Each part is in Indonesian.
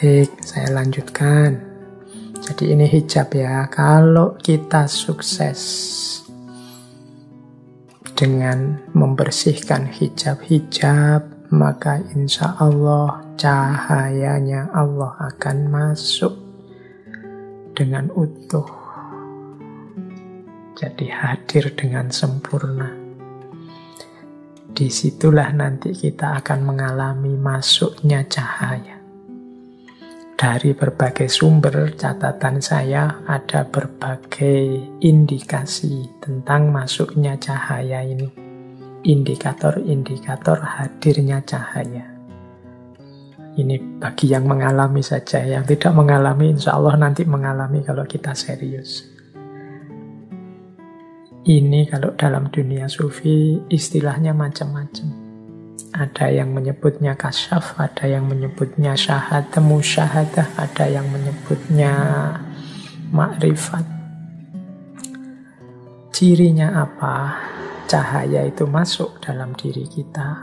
Baik, saya lanjutkan. Jadi ini hijab ya. Kalau kita sukses dengan membersihkan hijab-hijab, maka insya Allah cahayanya Allah akan masuk dengan utuh. Jadi hadir dengan sempurna. Di situlah nanti kita akan mengalami masuknya cahaya. Dari berbagai sumber catatan saya ada berbagai indikasi tentang masuknya cahaya ini. Indikator-indikator hadirnya cahaya. Ini bagi yang mengalami saja, yang tidak mengalami insya Allah nanti mengalami kalau kita serius. Ini kalau dalam dunia sufi istilahnya macam-macam. Ada yang menyebutnya kasyaf, ada yang menyebutnya syahadah, musyahadah, ada yang menyebutnya makrifat. Cirinya apa? Cahaya itu masuk dalam diri kita.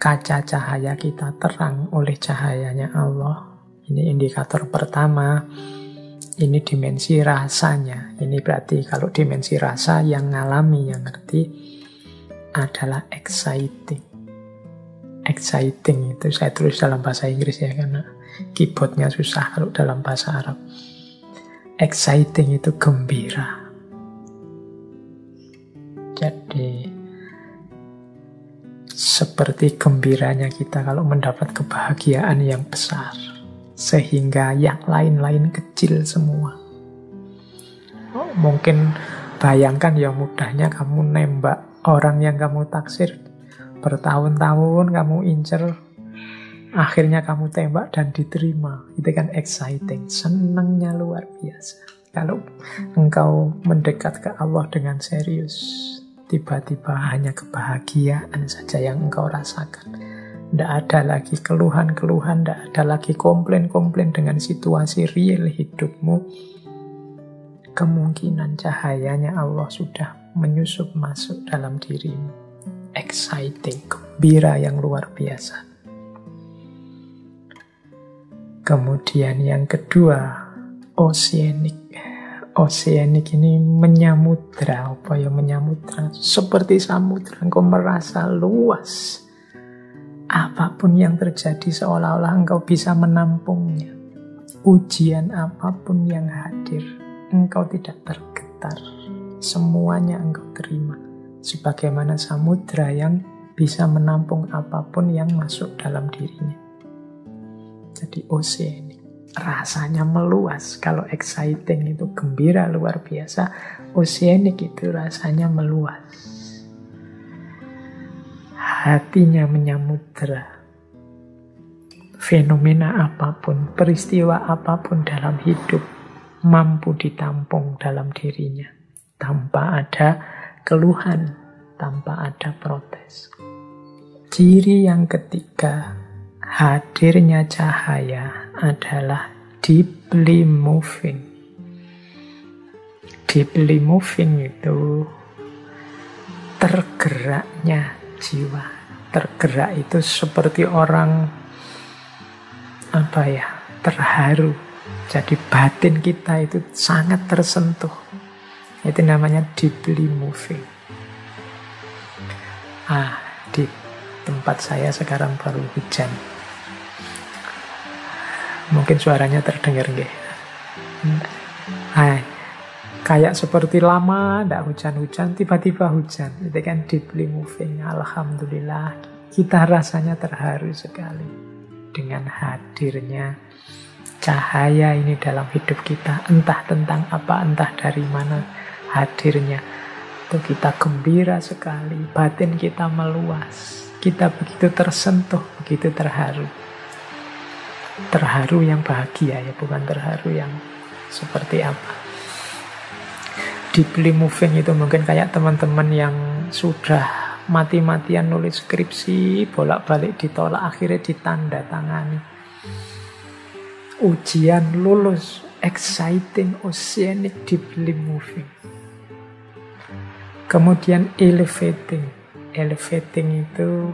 Kaca cahaya kita terang oleh cahayanya Allah. Ini indikator pertama. Ini dimensi rasanya. Ini berarti kalau dimensi rasa yang ngalami, yang ngerti adalah exciting exciting itu saya tulis dalam bahasa Inggris ya karena keyboardnya susah kalau dalam bahasa Arab. Exciting itu gembira. Jadi seperti gembiranya kita kalau mendapat kebahagiaan yang besar sehingga yang lain-lain kecil semua. Oh, mungkin bayangkan ya mudahnya kamu nembak orang yang kamu taksir Bertahun-tahun kamu incer, akhirnya kamu tembak dan diterima. Itu kan exciting, senangnya luar biasa. Kalau engkau mendekat ke Allah dengan serius, tiba-tiba hanya kebahagiaan saja yang engkau rasakan. Tidak ada lagi keluhan-keluhan, tidak ada lagi komplain-komplain dengan situasi real hidupmu. Kemungkinan cahayanya Allah sudah menyusup masuk dalam dirimu exciting, gembira yang luar biasa. Kemudian yang kedua, oceanic. Oceanic ini menyamudra, apa ya menyamudra? Seperti samudra, engkau merasa luas. Apa pun yang terjadi seolah-olah engkau bisa menampungnya. Ujian apa pun yang hadir, engkau tidak tergetar. Semuanya engkau terima sebagaimana samudra yang bisa menampung apa pun yang masuk dalam dirinya. Jadi oceanic. Rasanya meluas. Kalau exciting itu gembira luar biasa. Oceanic itu rasanya meluas. Hatinya menyamudra. Fenomena apa pun, peristiwa apa pun dalam hidup mampu ditampung dalam dirinya tanpa ada keluhan tanpa ada protes. Ciri yang ketiga, hadirnya cahaya adalah deeply moving. Deeply moving itu tergeraknya jiwa. Tergerak itu seperti orang apa ya, terharu. Jadi batin kita itu sangat tersentuh itu namanya deeply moving. Ah, di tempat saya sekarang baru hujan. Mungkin suaranya terdengar nggih. Hai, kayak seperti lama tidak hujan-hujan, tiba-tiba hujan. Itu kan deeply moving. Alhamdulillah, kita rasanya terharu sekali dengan hadirnya cahaya ini dalam hidup kita. Entah tentang apa, entah dari mana hadirnya. Itu kita gembira sekali, batin kita meluas. Kita begitu tersentuh, begitu terharu. Terharu yang bahagia ya, bukan terharu yang seperti apa. Deeply moving itu mungkin kayak teman-teman yang sudah mati-matian nulis skripsi, bolak-balik ditolak, akhirnya ditanda tangani. Ujian lulus, exciting, oceanic, deeply moving. Kemudian elevating. Elevating itu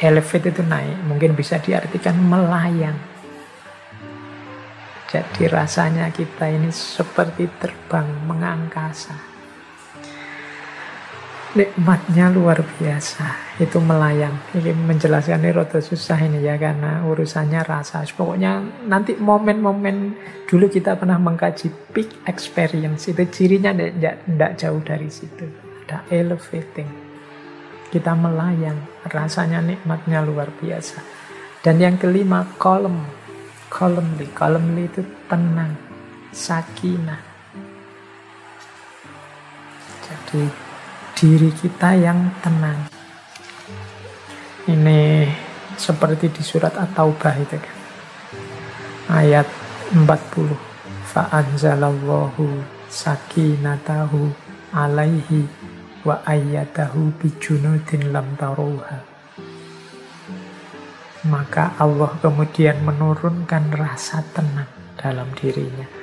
elevate itu naik, mungkin bisa diartikan melayang. Jadi rasanya kita ini seperti terbang mengangkasa nikmatnya luar biasa. Itu melayang. Ini menjelaskan ini rada susah ini ya karena urusannya rasa. Pokoknya nanti momen-momen dulu kita pernah mengkaji peak experience. Itu cirinya tidak jauh dari situ. Ada elevating. Kita melayang. Rasanya nikmatnya luar biasa. Dan yang kelima kolom kolom li kolom li itu tenang. Sakinah. Jadi diri kita yang tenang. Ini seperti di surat At-Taubah itu kan. Ayat 40. Fa'anzalallahu sakinatahu alaihi wa ayyatahu bijunudin lam taruha. Maka Allah kemudian menurunkan rasa tenang dalam dirinya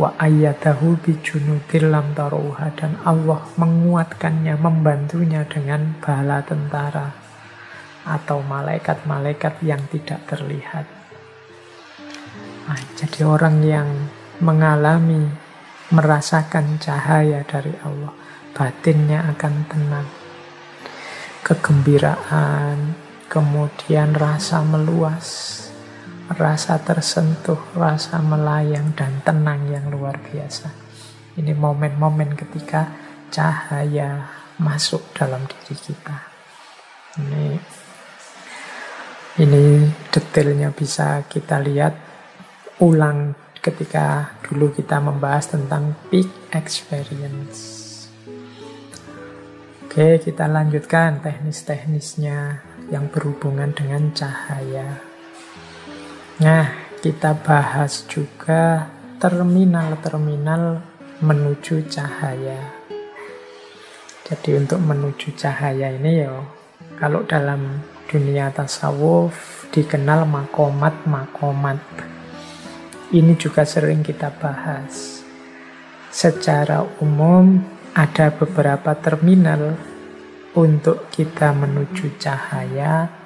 wa ayyadahu bijunudil lam taruha dan Allah menguatkannya, membantunya dengan bala tentara atau malaikat-malaikat yang tidak terlihat. Nah, jadi orang yang mengalami, merasakan cahaya dari Allah, batinnya akan tenang. Kegembiraan, kemudian rasa meluas, rasa tersentuh, rasa melayang dan tenang yang luar biasa. Ini momen-momen ketika cahaya masuk dalam diri kita. Ini ini detailnya bisa kita lihat ulang ketika dulu kita membahas tentang peak experience. Oke, kita lanjutkan teknis-teknisnya yang berhubungan dengan cahaya. Nah, kita bahas juga terminal-terminal menuju cahaya. Jadi untuk menuju cahaya ini ya, kalau dalam dunia tasawuf dikenal makomat-makomat. Ini juga sering kita bahas. Secara umum ada beberapa terminal untuk kita menuju cahaya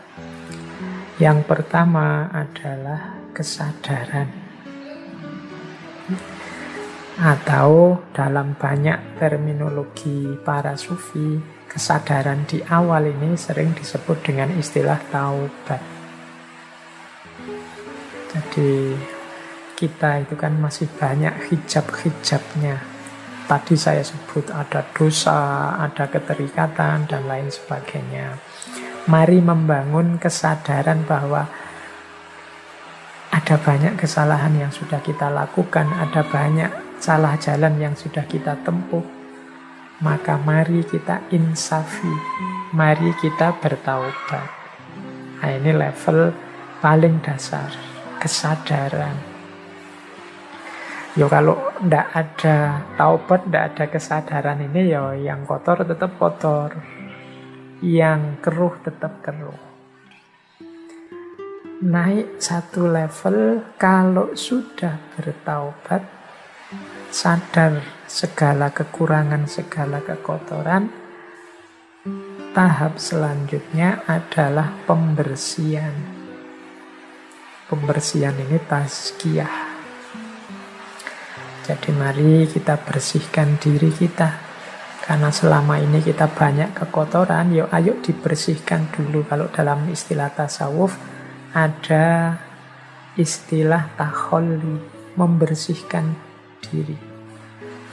yang pertama adalah kesadaran. Atau dalam banyak terminologi para sufi, kesadaran di awal ini sering disebut dengan istilah taubat. Jadi kita itu kan masih banyak hijab-hijabnya. Tadi saya sebut ada dosa, ada keterikatan, dan lain sebagainya. Mari membangun kesadaran bahwa ada banyak kesalahan yang sudah kita lakukan, ada banyak salah jalan yang sudah kita tempuh. Maka mari kita insafi, mari kita bertaubat. Nah, ini level paling dasar, kesadaran. Yo kalau ndak ada taubat, ndak ada kesadaran ini yo yang kotor tetap kotor yang keruh tetap keruh. Naik satu level kalau sudah bertaubat, sadar segala kekurangan, segala kekotoran, tahap selanjutnya adalah pembersihan. Pembersihan ini tazkiyah. Jadi mari kita bersihkan diri kita karena selama ini kita banyak kekotoran, yuk ayo dibersihkan dulu. Kalau dalam istilah tasawuf ada istilah takholi, membersihkan diri.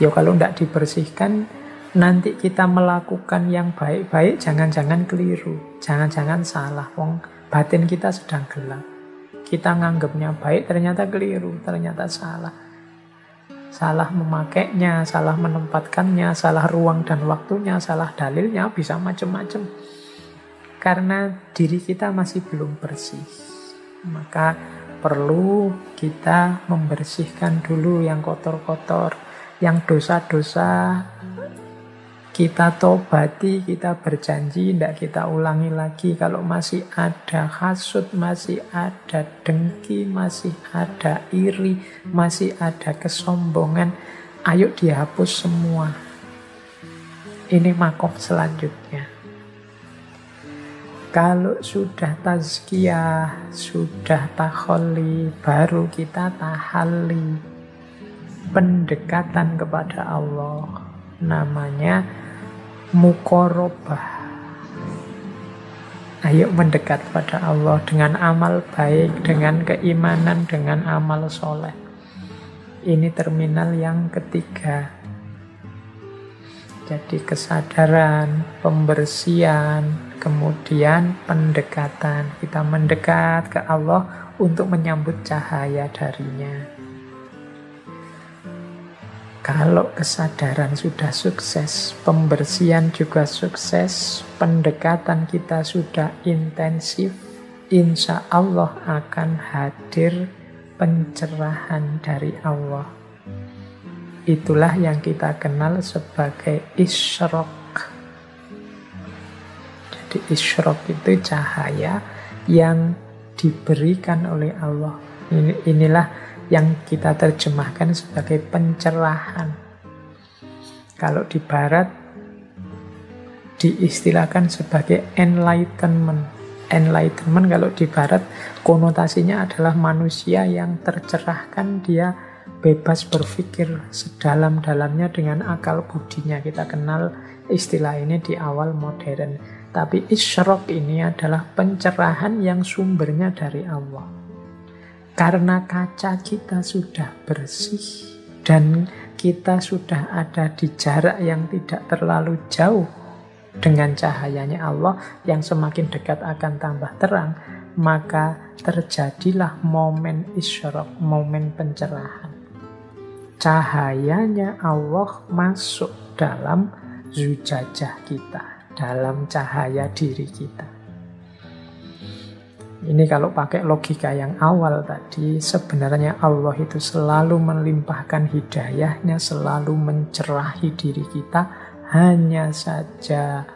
Yuk kalau tidak dibersihkan, nanti kita melakukan yang baik-baik, jangan-jangan keliru, jangan-jangan salah. Wong batin kita sedang gelap. Kita nganggapnya baik, ternyata keliru, ternyata salah salah memakainya, salah menempatkannya, salah ruang dan waktunya, salah dalilnya, bisa macam-macam. Karena diri kita masih belum bersih. Maka perlu kita membersihkan dulu yang kotor-kotor, yang dosa-dosa kita tobati, kita berjanji, tidak kita ulangi lagi. Kalau masih ada hasut, masih ada dengki, masih ada iri, masih ada kesombongan, ayo dihapus semua. Ini makom selanjutnya. Kalau sudah tazkiyah, sudah takholi, baru kita tahali. Pendekatan kepada Allah. Namanya mukorobah. Ayo mendekat pada Allah dengan amal baik, dengan keimanan, dengan amal soleh. Ini terminal yang ketiga. Jadi kesadaran, pembersihan, kemudian pendekatan. Kita mendekat ke Allah untuk menyambut cahaya darinya. Kalau kesadaran sudah sukses, pembersihan juga sukses, pendekatan kita sudah intensif, insya Allah akan hadir pencerahan dari Allah. Itulah yang kita kenal sebagai isyrok. Jadi isyrok itu cahaya yang diberikan oleh Allah. Ini, inilah yang kita terjemahkan sebagai pencerahan. Kalau di barat diistilahkan sebagai enlightenment. Enlightenment kalau di barat konotasinya adalah manusia yang tercerahkan, dia bebas berpikir sedalam-dalamnya dengan akal budinya. Kita kenal istilah ini di awal modern. Tapi isyrok ini adalah pencerahan yang sumbernya dari Allah. Karena kaca kita sudah bersih dan kita sudah ada di jarak yang tidak terlalu jauh dengan cahayanya Allah yang semakin dekat akan tambah terang, maka terjadilah momen isyrok, momen pencerahan. Cahayanya Allah masuk dalam zujajah kita, dalam cahaya diri kita. Ini kalau pakai logika yang awal tadi, sebenarnya Allah itu selalu melimpahkan hidayahnya, selalu mencerahi diri kita, hanya saja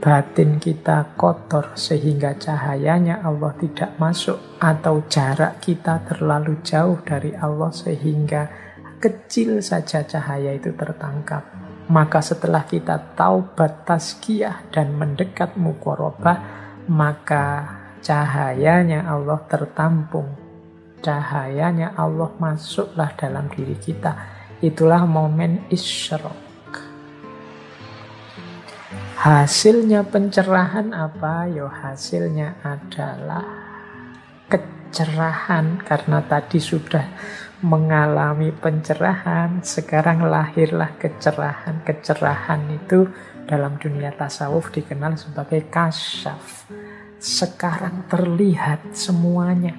batin kita kotor sehingga cahayanya Allah tidak masuk atau jarak kita terlalu jauh dari Allah sehingga kecil saja cahaya itu tertangkap. Maka setelah kita taubat taskiyah dan mendekat mukorobah, maka cahayanya Allah tertampung. Cahayanya Allah masuklah dalam diri kita. Itulah momen isyrok. Hasilnya pencerahan apa? Yo hasilnya adalah kecerahan karena tadi sudah mengalami pencerahan, sekarang lahirlah kecerahan. Kecerahan itu dalam dunia tasawuf dikenal sebagai kasyaf sekarang terlihat semuanya.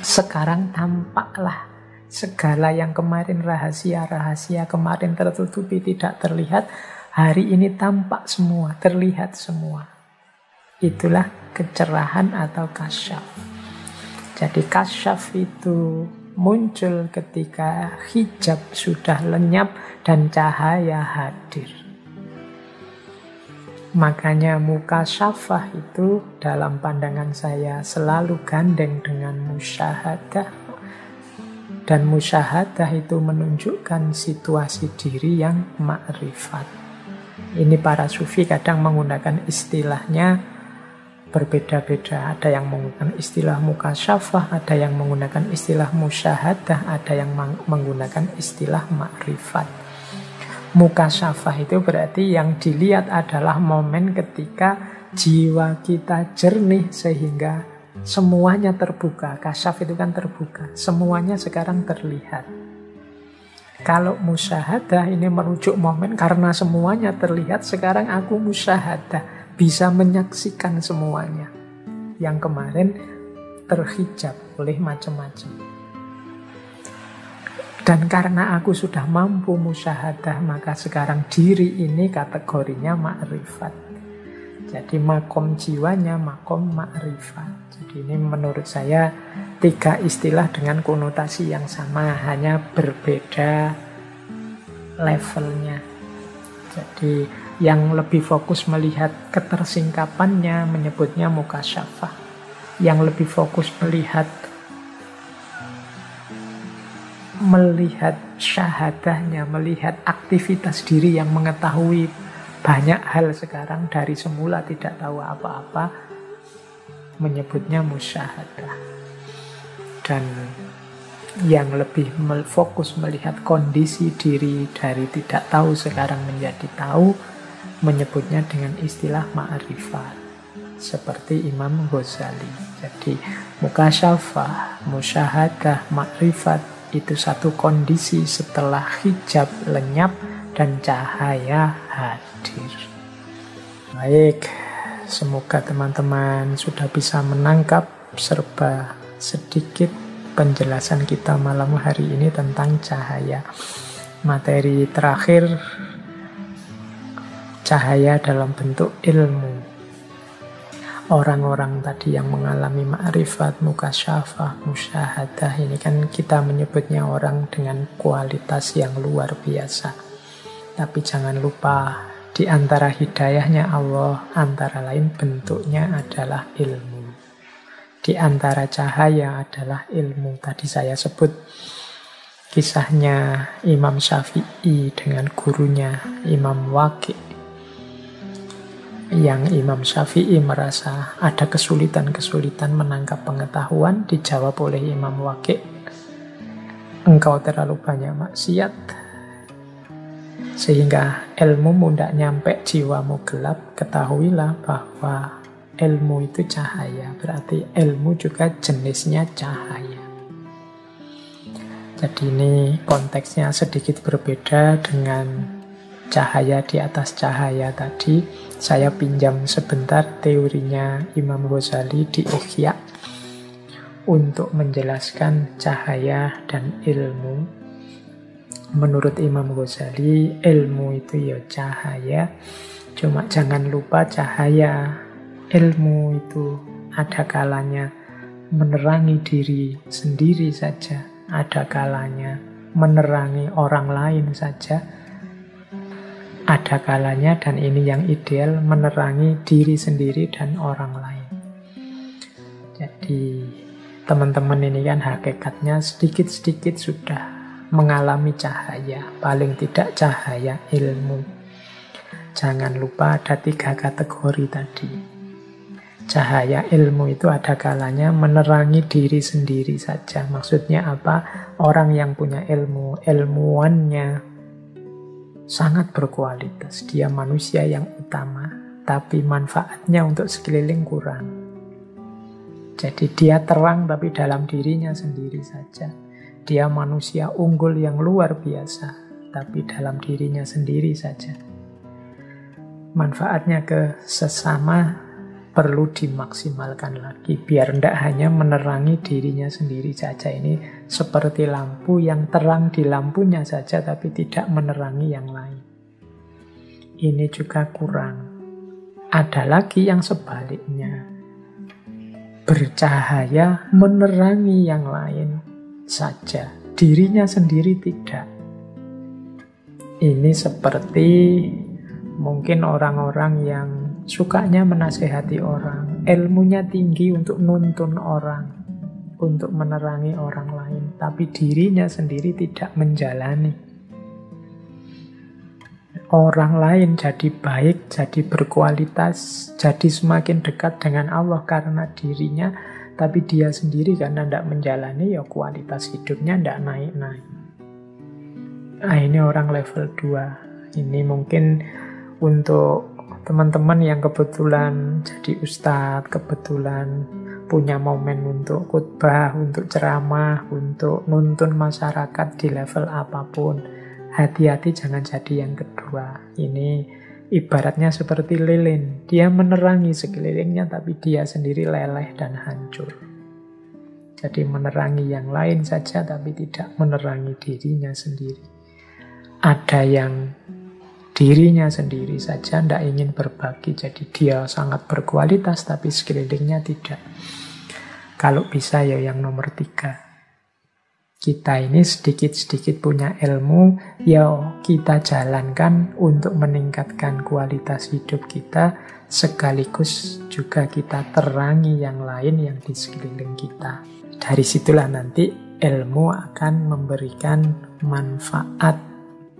Sekarang tampaklah segala yang kemarin rahasia-rahasia kemarin tertutupi tidak terlihat, hari ini tampak semua, terlihat semua. Itulah kecerahan atau kasyaf. Jadi kasyaf itu muncul ketika hijab sudah lenyap dan cahaya hadir. Makanya muka syafah itu dalam pandangan saya selalu gandeng dengan musyahadah. Dan musyahadah itu menunjukkan situasi diri yang makrifat. Ini para sufi kadang menggunakan istilahnya berbeda-beda. Ada yang menggunakan istilah muka syafah, ada yang menggunakan istilah musyahadah, ada yang menggunakan istilah makrifat. Muka syafah itu berarti yang dilihat adalah momen ketika jiwa kita jernih sehingga semuanya terbuka. Kasyaf itu kan terbuka. Semuanya sekarang terlihat. Kalau musyahadah ini merujuk momen karena semuanya terlihat, sekarang aku musyahadah. Bisa menyaksikan semuanya. Yang kemarin terhijab oleh macam-macam. Dan karena aku sudah mampu musyahadah, maka sekarang diri ini kategorinya makrifat. Jadi makom jiwanya makom makrifat. Jadi ini menurut saya tiga istilah dengan konotasi yang sama, hanya berbeda levelnya. Jadi yang lebih fokus melihat ketersingkapannya menyebutnya muka syafah. Yang lebih fokus melihat melihat syahadahnya, melihat aktivitas diri yang mengetahui banyak hal sekarang dari semula tidak tahu apa-apa menyebutnya musyahadah. Dan yang lebih fokus melihat kondisi diri dari tidak tahu sekarang menjadi tahu menyebutnya dengan istilah ma'rifat seperti Imam Ghazali. Jadi mukasyafah, musyahadah, makrifat itu satu kondisi setelah hijab lenyap dan cahaya hadir. Baik, semoga teman-teman sudah bisa menangkap serba sedikit penjelasan kita malam hari ini tentang cahaya. Materi terakhir cahaya dalam bentuk ilmu orang-orang tadi yang mengalami ma'rifat, mukasyafah, musyahadah ini kan kita menyebutnya orang dengan kualitas yang luar biasa. Tapi jangan lupa di antara hidayahnya Allah antara lain bentuknya adalah ilmu. Di antara cahaya adalah ilmu. Tadi saya sebut kisahnya Imam Syafi'i dengan gurunya Imam Waqi yang Imam Syafi'i merasa ada kesulitan-kesulitan menangkap pengetahuan dijawab oleh Imam Waqi engkau terlalu banyak maksiat sehingga ilmu tidak nyampe jiwamu gelap. Ketahuilah bahwa ilmu itu cahaya berarti ilmu juga jenisnya cahaya. Jadi ini konteksnya sedikit berbeda dengan cahaya di atas cahaya tadi, saya pinjam sebentar teorinya Imam Ghazali di Ihya untuk menjelaskan cahaya dan ilmu. Menurut Imam Ghazali, ilmu itu ya cahaya, cuma jangan lupa cahaya. Ilmu itu ada kalanya menerangi diri sendiri saja, ada kalanya menerangi orang lain saja, ada kalanya dan ini yang ideal menerangi diri sendiri dan orang lain. Jadi teman-teman ini kan hakikatnya sedikit-sedikit sudah mengalami cahaya, paling tidak cahaya ilmu. Jangan lupa ada tiga kategori tadi. Cahaya ilmu itu ada kalanya menerangi diri sendiri saja. Maksudnya apa? Orang yang punya ilmu, ilmuannya sangat berkualitas. Dia manusia yang utama, tapi manfaatnya untuk sekeliling kurang. Jadi dia terang tapi dalam dirinya sendiri saja. Dia manusia unggul yang luar biasa, tapi dalam dirinya sendiri saja. Manfaatnya ke sesama perlu dimaksimalkan lagi biar tidak hanya menerangi dirinya sendiri saja ini seperti lampu yang terang di lampunya saja tapi tidak menerangi yang lain. Ini juga kurang. Ada lagi yang sebaliknya. Bercahaya menerangi yang lain saja. Dirinya sendiri tidak. Ini seperti mungkin orang-orang yang sukanya menasehati orang, ilmunya tinggi untuk nuntun orang, untuk menerangi orang lain, tapi dirinya sendiri tidak menjalani. Orang lain jadi baik, jadi berkualitas, jadi semakin dekat dengan Allah karena dirinya, tapi dia sendiri karena tidak menjalani, ya kualitas hidupnya tidak naik-naik. Nah ini orang level 2. Ini mungkin untuk teman-teman yang kebetulan jadi ustadz, kebetulan punya momen untuk khutbah, untuk ceramah, untuk nuntun masyarakat di level apa pun. Hati-hati jangan jadi yang kedua. Ini ibaratnya seperti lilin. Dia menerangi sekelilingnya tapi dia sendiri leleh dan hancur. Jadi menerangi yang lain saja tapi tidak menerangi dirinya sendiri. Ada yang dirinya sendiri saja tidak ingin berbagi. Jadi dia sangat berkualitas tapi sekelilingnya tidak. Kalau bisa ya yang nomor tiga. Kita ini sedikit-sedikit punya ilmu, ya kita jalankan untuk meningkatkan kualitas hidup kita, sekaligus juga kita terangi yang lain yang di sekeliling kita. Dari situlah nanti ilmu akan memberikan manfaat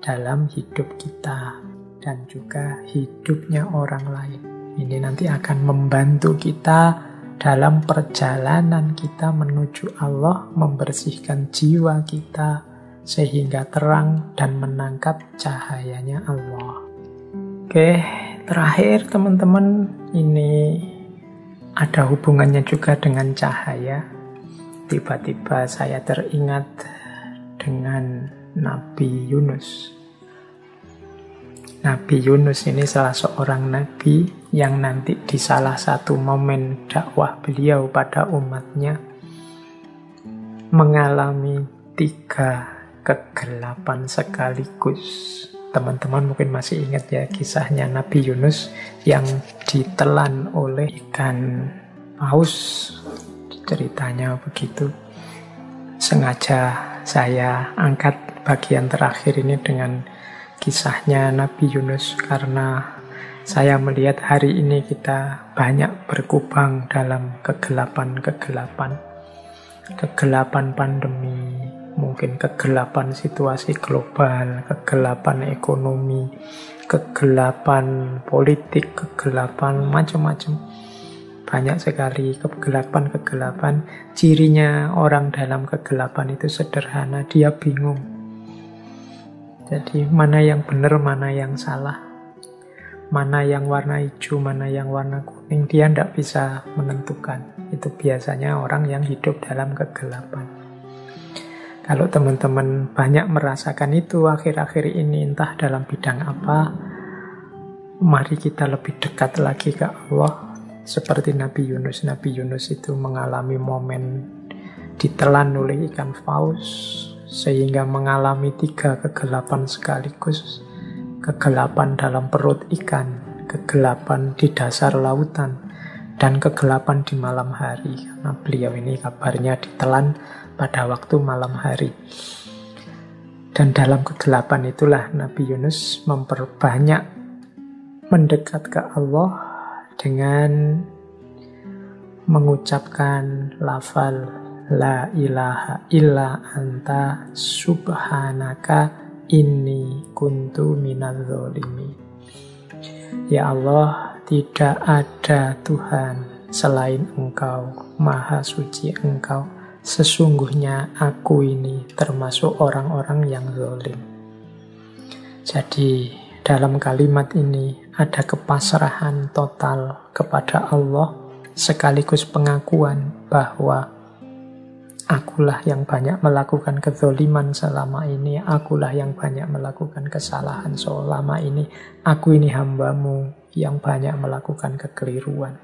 dalam hidup kita. dan juga hidupnya orang lain. Ini nanti akan membantu kita dalam perjalanan kita menuju Allah, membersihkan jiwa kita sehingga terang dan menangkap cahayanya Allah. Oke, terakhir teman-teman, ini ada hubungannya juga dengan cahaya. Tiba-tiba saya teringat dengan Nabi Yunus. Nabi Yunus ini salah seorang nabi yang nanti di salah satu momen dakwah beliau pada umatnya mengalami tiga kegelapan sekaligus. Teman-teman mungkin masih ingat ya kisahnya Nabi Yunus yang ditelan oleh ikan paus. Ceritanya begitu. Sengaja saya angkat bagian terakhir ini dengan kisahnya Nabi Yunus karena saya melihat hari ini kita banyak berkubang dalam kegelapan-kegelapan. Kegelapan pandemi, mungkin kegelapan situasi global, kegelapan ekonomi, kegelapan politik, kegelapan macam-macam. Banyak sekali kegelapan-kegelapan. Cirinya orang dalam kegelapan itu sederhana, dia bingung jadi mana yang benar, mana yang salah. Mana yang warna hijau, mana yang warna kuning, dia tidak bisa menentukan. Itu biasanya orang yang hidup dalam kegelapan. Kalau teman-teman banyak merasakan itu akhir-akhir ini entah dalam bidang apa, mari kita lebih dekat lagi ke Allah. Seperti Nabi Yunus. Nabi Yunus itu mengalami momen ditelan oleh ikan paus, sehingga mengalami tiga kegelapan sekaligus. Kegelapan dalam perut ikan, kegelapan di dasar lautan, dan kegelapan di malam hari. Karena beliau ini kabarnya ditelan pada waktu malam hari. Dan dalam kegelapan itulah Nabi Yunus memperbanyak mendekat ke Allah dengan mengucapkan lafal La ilaha illa anta subhanaka inni kuntu minal zolimi. Ya Allah, tidak ada Tuhan selain Engkau, Maha Suci Engkau. Sesungguhnya aku ini termasuk orang-orang yang zolim. Jadi dalam kalimat ini ada kepasrahan total kepada Allah sekaligus pengakuan bahwa Akulah yang banyak melakukan kezoliman selama ini. Akulah yang banyak melakukan kesalahan selama ini. Aku ini hambamu yang banyak melakukan kekeliruan.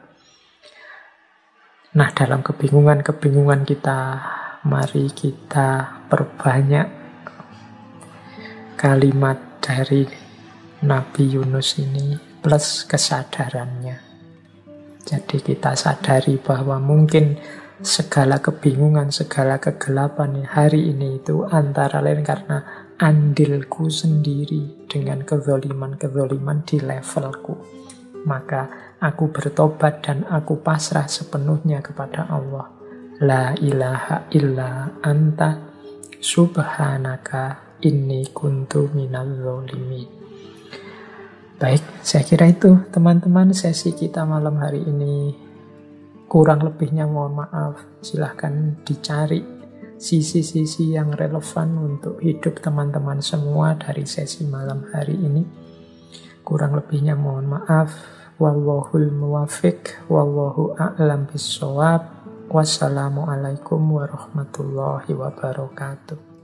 Nah, dalam kebingungan-kebingungan kita, mari kita perbanyak kalimat dari Nabi Yunus ini plus kesadarannya. Jadi kita sadari bahwa mungkin segala kebingungan, segala kegelapan hari ini itu antara lain karena andilku sendiri dengan kezoliman-kezoliman di levelku. Maka aku bertobat dan aku pasrah sepenuhnya kepada Allah. La ilaha illa anta subhanaka inni kuntu minal zolimin. Baik, saya kira itu teman-teman sesi kita malam hari ini Kurang lebihnya mohon maaf, silahkan dicari sisi-sisi yang relevan untuk hidup teman-teman semua dari sesi malam hari ini. Kurang lebihnya mohon maaf. Wallahul muwafiq, wallahu a'lam bisawab. Wassalamualaikum warahmatullahi wabarakatuh.